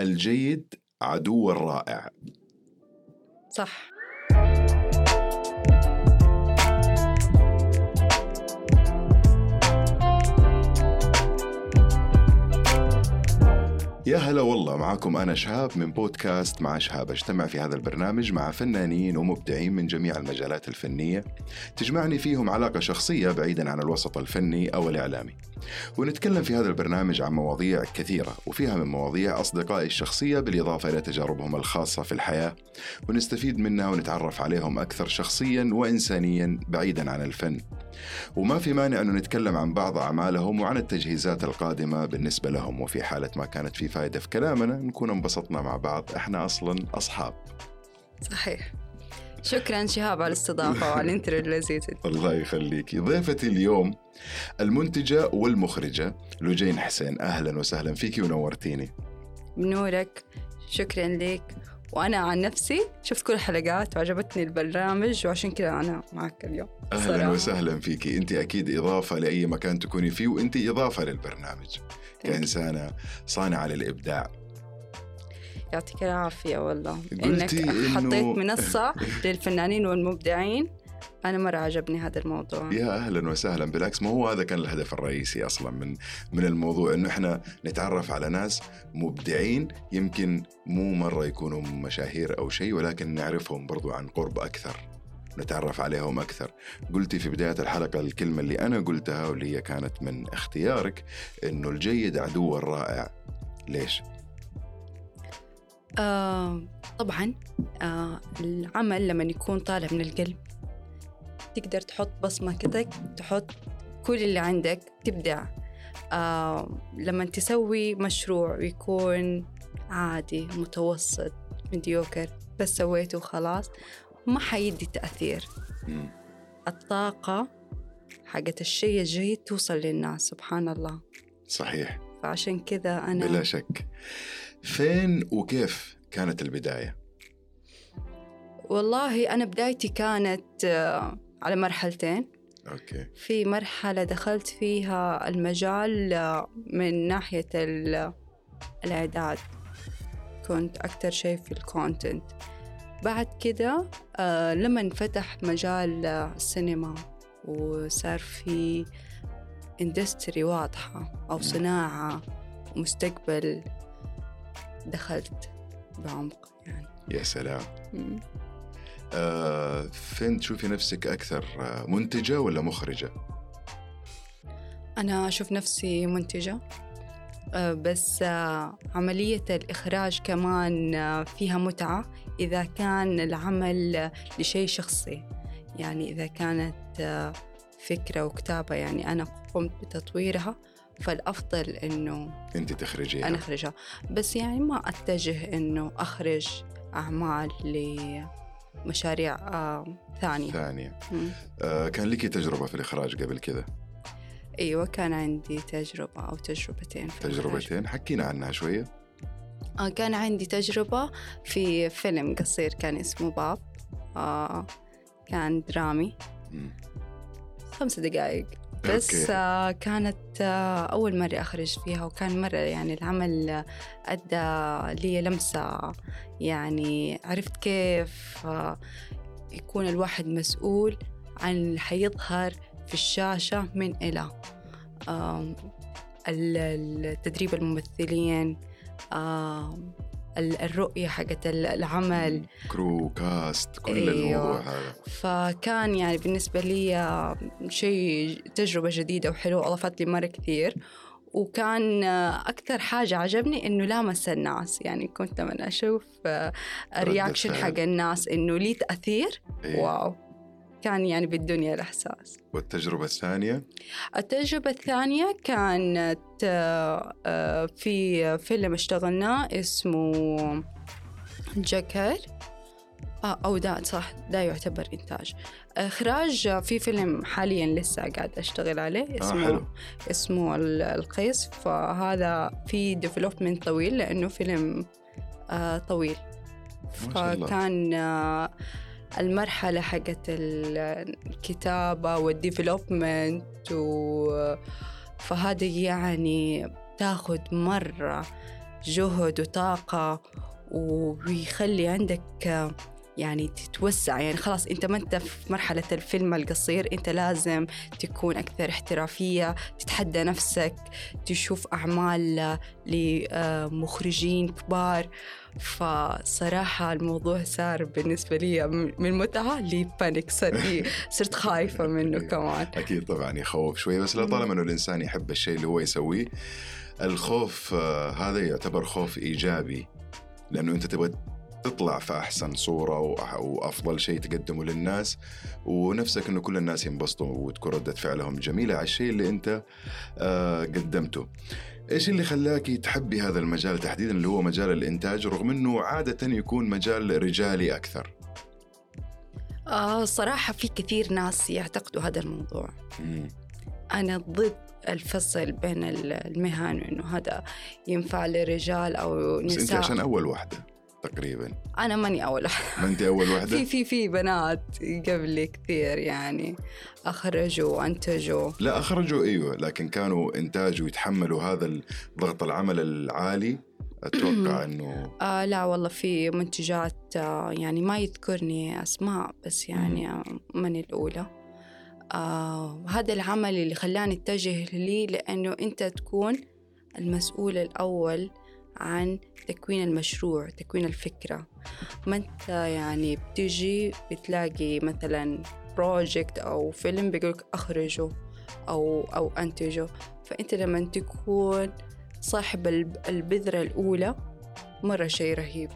الجيد عدو الرائع. صح. يا هلا والله معكم أنا شهاب من بودكاست مع شهاب. أجتمع في هذا البرنامج مع فنانين ومبدعين من جميع المجالات الفنية. تجمعني فيهم علاقة شخصية بعيدا عن الوسط الفني أو الإعلامي. ونتكلم في هذا البرنامج عن مواضيع كثيرة وفيها من مواضيع أصدقائي الشخصية بالإضافة إلى تجاربهم الخاصة في الحياة. ونستفيد منها ونتعرف عليهم أكثر شخصيا وإنسانيا بعيدا عن الفن. وما في مانع أنه نتكلم عن بعض أعمالهم وعن التجهيزات القادمة بالنسبة لهم. وفي حالة ما كانت في فائدة في كلامنا نكون انبسطنا مع بعض. إحنا أصلا أصحاب. صحيح. شكرا شهاب على الاستضافة وعلى الانترو اللذيذ. الله يخليكي ضيفتي اليوم المنتجة والمخرجة لجين حسين. أهلا وسهلا فيكي ونورتيني. بنورك. شكرا لك. وأنا عن نفسي شفت كل الحلقات وعجبتني البرنامج وعشان كذا أنا معك اليوم. أهلا صراحة. وسهلا فيكي أنت أكيد إضافة لأي مكان تكوني فيه وأنت إضافة للبرنامج. كإنسانة صانعة للإبداع. يعطيك العافية والله. إنك حطيت منصة للفنانين والمبدعين. أنا مرة عجبني هذا الموضوع. يا أهلا وسهلا بالعكس ما هو هذا كان الهدف الرئيسي أصلا من من الموضوع إنه إحنا نتعرف على ناس مبدعين يمكن مو مرة يكونوا مشاهير أو شيء ولكن نعرفهم برضو عن قرب أكثر نتعرف عليهم أكثر. قلتي في بداية الحلقة الكلمة اللي أنا قلتها واللي هي كانت من اختيارك إنه الجيد عدو الرائع. ليش؟ آه طبعا آه العمل لما يكون طالع من القلب. تقدر تحط بصمة كده تحط كل اللي عندك تبدع. آه لما تسوي مشروع يكون عادي متوسط مديوكر بس سويته وخلاص ما حيدي تأثير. الطاقة حقت الشيء الجيد توصل للناس سبحان الله. صحيح. فعشان كذا أنا بلا شك. فين وكيف كانت البداية؟ والله أنا بدايتي كانت آه، على مرحلتين. okay. في مرحلة دخلت فيها المجال آه، من ناحية ال- الإعداد. كنت أكتر شيء في ال content بعد كده آه، لما انفتح مجال آه، السينما وصار في اندستري واضحة أو صناعة ومستقبل دخلت بعمق يعني. يا سلام. آه فين تشوفي نفسك أكثر آه منتجة ولا مخرجة؟ أنا أشوف نفسي منتجة آه، بس عملية الإخراج كمان فيها متعة إذا كان العمل لشيء شخصي. يعني إذا كانت فكرة وكتابة يعني أنا قمت بتطويرها فالأفضل إنه أنت تخرجيها. أنا أخرجها. بس يعني ما أتجه إنه أخرج أعمال لمشاريع آه، ثانية. ثانية. آه كان لك تجربة في الإخراج قبل كذا؟ أيوة كان عندي تجربة أو تجربتين في الإخراج. تجربتين؟ حكينا عنها شوية. آه كان عندي تجربة في فيلم قصير كان اسمه باب. آه كان درامي. مم. خمس دقائق بس. آه كانت آه أول مرة أخرج فيها وكان مرة يعني العمل أدى لي لمسة يعني عرفت كيف آه يكون الواحد مسؤول عن اللي حيظهر في الشاشة من إلى التدريب الممثلين الرؤية حقت ال- العمل crew cast كل أيوة. الموضوع هذا فكان يعني بالنسبة لي آه، شيء تجربة جديدة وحلوة أضافت لي مرة كثير وكان آه، أكثر حاجة عجبني إنه لامس الناس يعني كنت لما أشوف آه، ال reaction الفعل. حق الناس إنه لي تأثير إيه. wow كان يعني بالدنيا الإحساس. والتجربة الثانية؟ التجربة الثانية كانت آه، آه، في فيلم اشتغلناه اسمه جاكر آه أو ده صح ده يعتبر إنتاج. إخراج في فيلم حاليا لسه قاعد أشتغل عليه آه اسمه حلو. اسمه ال- القيس. فهذا في ديفلوبمنت طويل لأنه فيلم آه طويل. فكان آه المرحلة حقت ال- الكتابة والديفلوبمنت و فهذه يعني تاخد مرة جهد وطاقة وبيخلي عندك يعني تتوسع. يعني خلاص أنت ما أنت في مرحلة الفيلم القصير أنت لازم تكون أكثر احترافية تتحدى نفسك تشوف أعمال لمخرجين كبار. فصراحة الموضوع صار بالنسبة لي من متعة لبانيك صرت خايفة منه كمان. أكيد طبعا يخوف شوي. بس لا طالما أنه الإنسان يحب الشيء اللي هو يسويه الخوف آه، هذا يعتبر خوف إيجابي. لأنه أنت تبغى تطلع في أحسن صورة وأفضل شيء تقدمه للناس ونفسك أنه كل الناس ينبسطوا وتكون ردة فعلهم جميلة على الشيء اللي أنت آه، قدمته إيش اللي خلاكي تحبي هذا المجال تحديدا اللي هو مجال الإنتاج رغم إنه عادة يكون مجال رجالي أكثر؟ آه صراحة في كثير ناس يعتقدوا هذا الموضوع. مم. أنا ضد الفصل بين المهن انه هذا ينفع للرجال أو نساء بس أنت عشان أول واحدة تقريبا. أنا ماني أول واحدة. ما انت أول واحدة؟ في في في بنات قبلي كثير يعني أخرجوا وأنتجوا. لا أخرجوا أيوه لكن كانوا انتاج ويتحملوا هذا ضغط العمل العالي. أتوقع إنه آه لا والله في منتجات آه يعني ما يذكرني أسماء بس يعني ماني الأولى. آه هذا العمل اللي خلاني أتجه لي لأنه أنت تكون المسؤول الأول عن تكوين المشروع تكوين الفكرة. ما أنت يعني بتجي بتلاقي مثلا بروجكت أو فيلم بيقولك أخرجه أو أو أنتجه. فأنت لما تكون صاحب البذرة الأولى مرة شيء رهيب.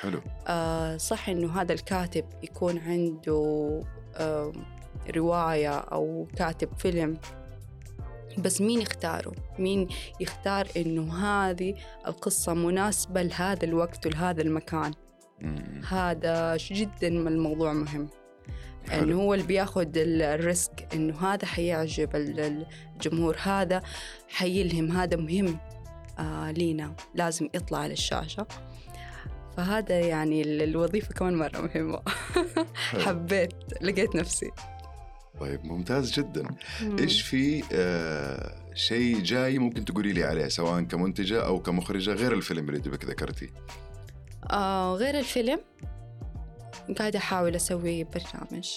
حلو. آه صح إنه هذا الكاتب يكون عنده آه رواية أو كاتب فيلم. بس مين يختاره؟ مين يختار إنه هذه القصة مناسبة لهذا الوقت ولهذا المكان؟ هذا جدا الموضوع مهم. حلو. إنه هو اللي بياخذ الريسك إنه هذا حيعجب الجمهور هذا حيلهم هذا مهم آه لينا. لازم يطلع على الشاشه فهذا يعني الوظيفة كمان مرة مهمة. حبيت لقيت نفسي. طيب ممتاز جدا. إيش في آه شيء جاي ممكن تقولي لي عليه سواء كمنتجة أو كمخرجة غير الفيلم اللي دوبك ذكرتي آه غير الفيلم قاعدة أحاول أسوي برنامج.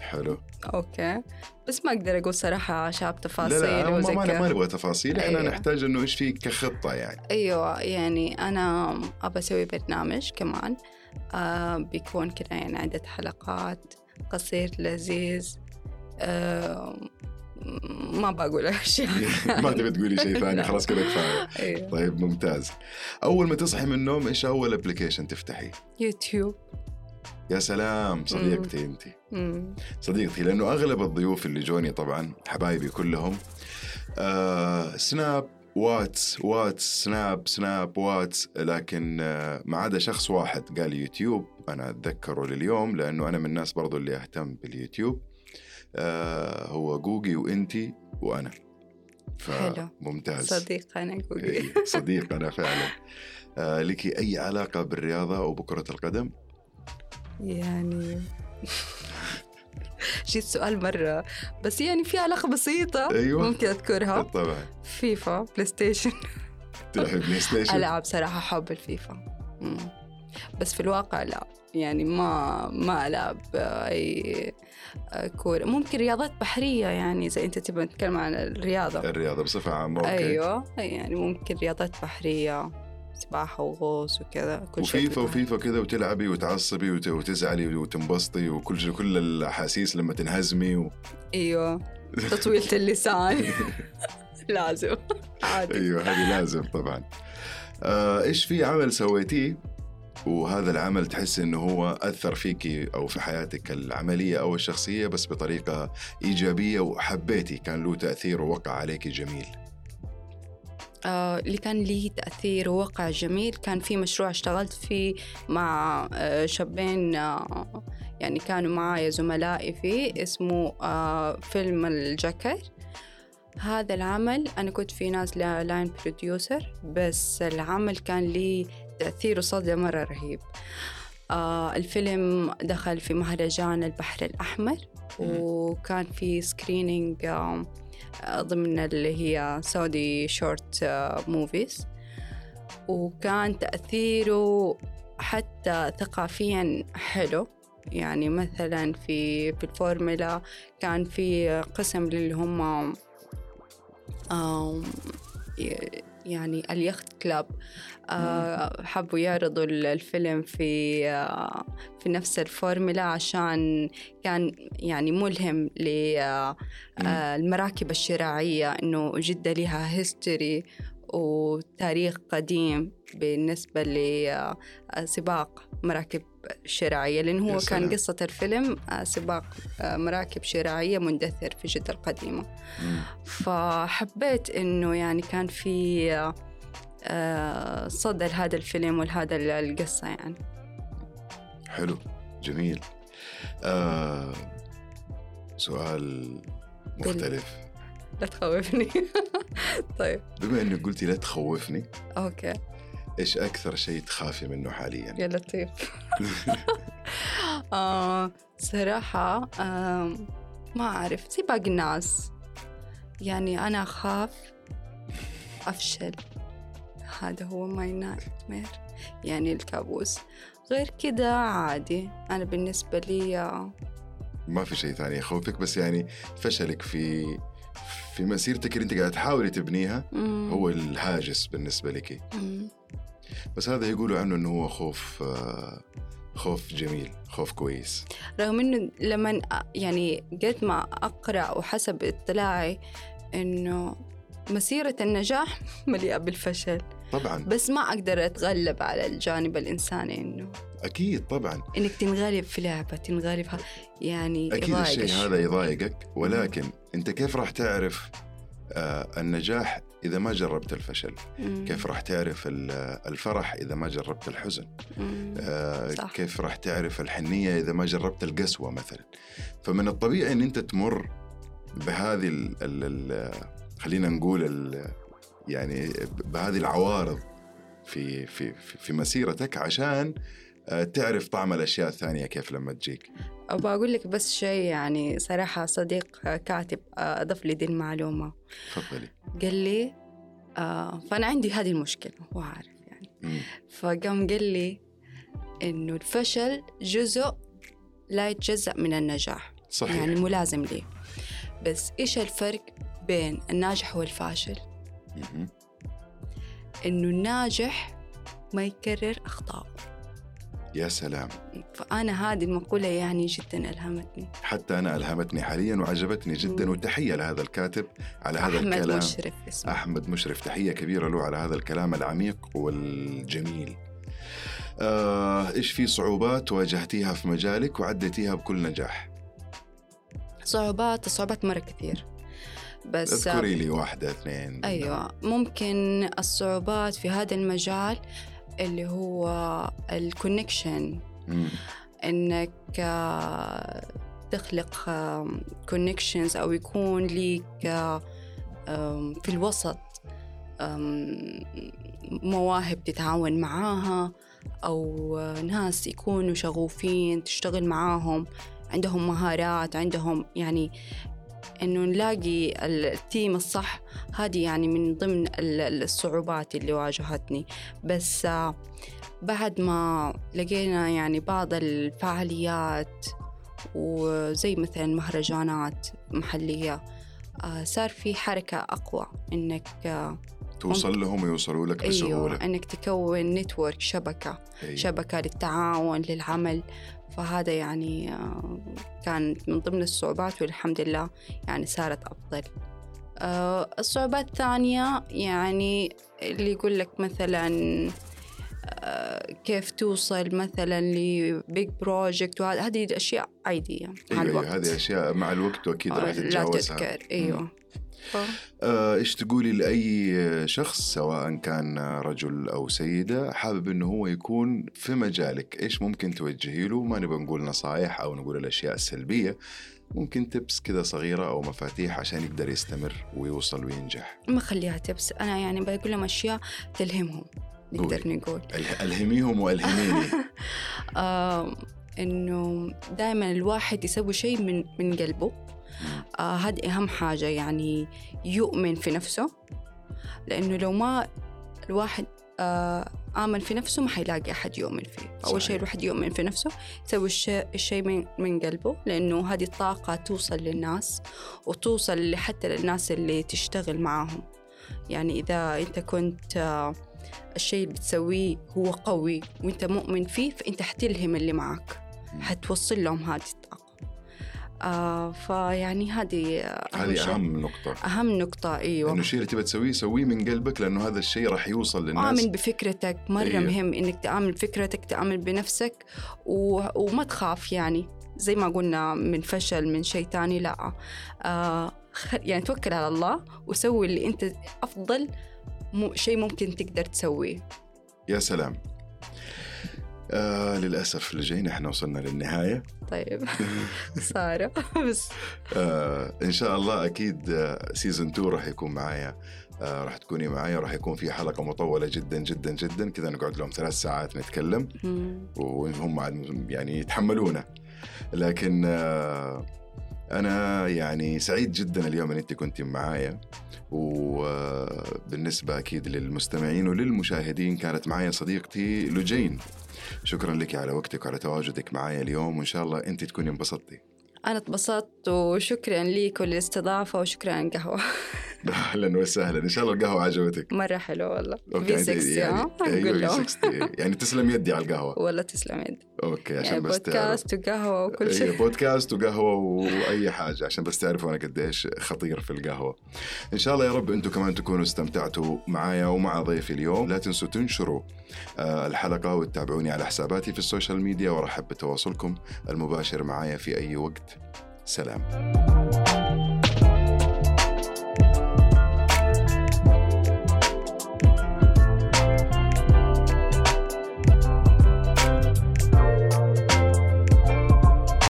حلو. أوكي. بس ما أقدر أقول صراحة شاب تفاصيل لا لا ما, ما, ما نبغى تفاصيل إحنا أيوة. نحتاج إنه إيش في كخطة يعني. أيوه يعني أنا أبى أسوي برنامج كمان آه بيكون كذا يعني عدة حلقات. قصير لذيذ. أه ما بقول اشياء ما تبي تقولي شيء ثاني خلاص كذا كفاية. أيوه. طيب ممتاز. أول ما تصحي من النوم إيش أول application تفتحي؟ يوتيوب. يا سلام صديقتي أنت. صديقتي لأنه أغلب الضيوف اللي جوني طبعا حبايبي كلهم آه سناب واتس واتس سناب سناب واتس لكن آه، ما عدا شخص واحد قال يوتيوب أنا أتذكره لليوم لأنه أنا من الناس برضو اللي أهتم باليوتيوب. آه هو جوجي وإنتي وأنا. فممتاز. صديق أنا جوجي. إيه، صديق أنا فعلا. آه لك أي علاقة بالرياضة أو بكرة القدم؟ يعني جيت سؤال مرة. بس يعني في علاقة بسيطة أيوة. ممكن أذكرها. طبعا فيفا بلاي ستيشن. تلعب بلاي ستيشن؟ ألعب صراحة حب الفيفا. مم. بس في الواقع لا. يعني ما ما ألعب أي كورة. ممكن رياضات بحرية يعني إذا أنت تبغى تتكلم عن الرياضة. الرياضة بصفة عامة أوكي. أيوة. يعني ممكن رياضات بحرية سباحة وغوص وكذا كل شيء وفيفا وفيفا كذا وتلعبي وتعصبي وتزعلي وتنبسطي وكل كل الأحاسيس لما تنهزمي و... أيوة. تطويلة اللسان. لازم. عادي. أيوة هذه لازم طبعا. آه إيش في عمل سويتيه؟ وهذا العمل تحس إنه هو أثر فيكي أو في حياتك العملية أو الشخصية بس بطريقة إيجابية وحبيتي كان له تأثير ووقع عليك جميل. آه اللي كان لي تأثير ووقع جميل كان في مشروع اشتغلت فيه مع آه شابين آه يعني كانوا معايا زملائي فيه اسمه فيلم الجاكر هذا العمل أنا كنت في ناس line producer بس العمل كان لي تأثير وصدى مرة رهيب. آه الفيلم دخل في مهرجان البحر الأحمر وكان في screening آه ضمن اللي هي سعودي short movies وكان تأثيره حتى ثقافيا حلو. يعني مثلا في في الفورمولا كان في قسم اللي هم يعني اليخت club. آه، حبوا يعرضوا الفيلم في آه، في نفس الفورمولا عشان كان يعني ملهم للمراكب الشراعية إنه جدة لها history وتاريخ قديم بالنسبة لسباق مراكب شراعية لأن هو كان قصة الفيلم آه، سباق آه، مراكب شراعية مندثر في جدة القديمة. فحبيت إنه يعني كان في آه، صدى لهذا الفيلم ولهذا القصة يعني. حلو. جميل. آه سؤال مختلف. لا تخوفني. طيب. بما إنك قلتي لا تخوفني أوكي. إيش أكثر شيء تخافي منه حاليا؟ يا لطيف. آه صراحة آه ما أعرف زي باقي الناس. يعني أنا أخاف أفشل. هذا هو my nightmare يعني الكابوس. غير كده عادي. أنا بالنسبة لي آه، ما في شيء ثاني يخوفك بس يعني فشلك في في مسيرتك اللي أنت قاعدة تحاولي تبنيها مم. هو الهاجس بالنسبة لك. بس هذا يقولوا عنه إنه هو خوف آه، خوف جميل خوف كويس. رغم إنه لما يعني قد ما أقرأ وحسب اطلاعي إنه مسيرة النجاح مليئة بالفشل. طبعا. بس ما أقدر أتغلب على الجانب الإنساني إنه أكيد طبعا. إنك تنغلب في لعبة تنغلب يعني أكيد يضايق الشيء. هذا يضايقك ولكن أنت كيف راح تعرف آه، النجاح إذا ما جربت الفشل مم. كيف راح تعرف ال- الفرح إذا ما جربت الحزن مم. آه، صح. كيف راح تعرف الحنية إذا ما جربت القسوة مثلا فمن الطبيعي إن أنت تمر بهذه ال ال ال خلينا نقول ال يعني بهذه العوارض في في في في مسيرتك عشان آه، تعرف طعم الأشياء الثانية كيف لما تجيك أبغى أقول لك بس شيء يعني صراحة صديق كاتب أضاف لي دي المعلومة. تفضلي. قال لي آه فأنا عندي هذه المشكلة هو عارف يعني. مم. فقام قال لي إنه الفشل جزء لا يتجزأ من النجاح. صحيح. يعني ملازم لي. بس إيش الفرق بين الناجح والفاشل. إنه الناجح ما يكرر أخطاءه. يا سلام. فأنا هذه المقولة يعني جدا ألهمتني. حتى أنا ألهمتني حاليا وعجبتني جدا مم. وتحية لهذا الكاتب على هذا أحمد الكلام. مشرف اسمه. أحمد مشرف تحية كبيرة له على هذا الكلام العميق والجميل. آه، إيش في صعوبات واجهتيها في مجالك وعديتيها بكل نجاح؟ صعوبات الصعوبات مرة كثير. بس اذكري لي واحدة اثنين. أيوة ممكن الصعوبات في هذا المجال اللي هو ال connection. إنك آه، تخلق connections أو يكون ليك آه، في الوسط مواهب تتعاون معاها أو آه، ناس يكونوا شغوفين تشتغل معاهم عندهم مهارات عندهم يعني إنه نلاقي ال team الصح. هذه يعني من ضمن ال- الصعوبات اللي واجهتني. بس آه، بعد ما لقينا يعني بعض الفعاليات وزي مثلا مهرجانات محلية آه، صار في حركة أقوى إنك آه، توصل لهم ويوصلوا لك بسهولة. أيوة إنك تكون نتورك شبكة. أيوة. شبكة للتعاون للعمل. فهذا يعني آه، كانت من ضمن الصعوبات والحمد لله يعني صارت أفضل. آه، الصعوبات الثانية يعني اللي يقول لك مثلا آه، كيف توصل مثلا لبيج بروجكت وهذه هذه الأشياء عادية مع أيوه الوقت. أيوة هذه أشياء مع الوقت وأكيد راح آه، لا تتجاوزها. تذكر. أيوة. آه، إيش تقولي لأي شخص سواء كان رجل أو سيدة حابب إنه هو يكون في مجالك؟ إيش ممكن توجهي له؟ ما نبغى نقول نصائح أو نقول الأشياء السلبية ممكن تبس كذا صغيرة أو مفاتيح عشان يقدر يستمر ويوصل وينجح. ما خليها تبس أنا يعني بقول لهم أشياء تلهمهم نقدر قولي. نقول. أله- ألهميهم وألهميني. آه إنه دائما الواحد يسوي شيء من من قلبه. آه هذه أهم حاجة يعني يؤمن في نفسه لأنه لو ما الواحد آه، آمن في نفسه ما حيلاقي أحد يؤمن فيه. أول شيء الواحد يؤمن في نفسه يسوي الشيء, من, من قلبه لأنه هذه الطاقة توصل للناس وتوصل حتى للناس اللي تشتغل معاهم. يعني إذا أنت كنت آه، الشيء اللي بتسويه هو قوي وأنت مؤمن فيه فأنت حتلهم اللي معك حتوصل لهم هذه آه فيعني هذه هذه أهم نقطة. أهم نقطة أيوة. إنه الشيء اللي تبى تسويه سويه من قلبك لأنه هذا الشيء راح يوصل للناس. آمن بفكرتك. مرة أيوة. مهم إنك تآمن بفكرتك تآمن بنفسك و... وما تخاف يعني. زي ما قلنا من فشل من شيء تاني لا. آه يعني توكل على الله وسوي اللي أنت أفضل شيء ممكن تقدر تسويه. يا سلام. آه للأسف لجينا إحنا وصلنا للنهاية. طيب. سارة بس. آه إن شاء الله أكيد سيزون 2 راح يكون معايا. آه راح تكوني معايا راح يكون في حلقة مطولة جدا جدا جدا. كذا نقعد لهم ثلاث ساعات نتكلم. وهم يعني يتحملونا. لكن آه أنا يعني سعيد جدا اليوم أن أنت كنت معايا وبالنسبة أكيد للمستمعين وللمشاهدين كانت معايا صديقتي لجين. شكرا لك على وقتك وعلى تواجدك معايا اليوم وإن شاء الله أنت تكوني انبسطتي. أنا اتبسطت وشكرا لك وللاستضافة وشكرا على القهوة أهلا وسهلا. إن شاء الله القهوة عجبتك. مرة حلوة والله. okay في 60 يعني أيوه 60 يعني تسلم يدي على القهوة. والله تسلم يدي. okay عشان يعني بس بودكاست وقهوة وكل شيء. أيوه بودكاست وقهوة وأي حاجة عشان بس تعرفوا أنا قديش خطير في القهوة. إن شاء الله يا رب أنتم كمان تكونوا استمتعتوا معايا ومع ضيفي اليوم. لا تنسوا تنشروا آه، الحلقة وتتابعوني على حساباتي في ال social media وأرحب بتواصلكم المباشر معايا في أي وقت. سلام.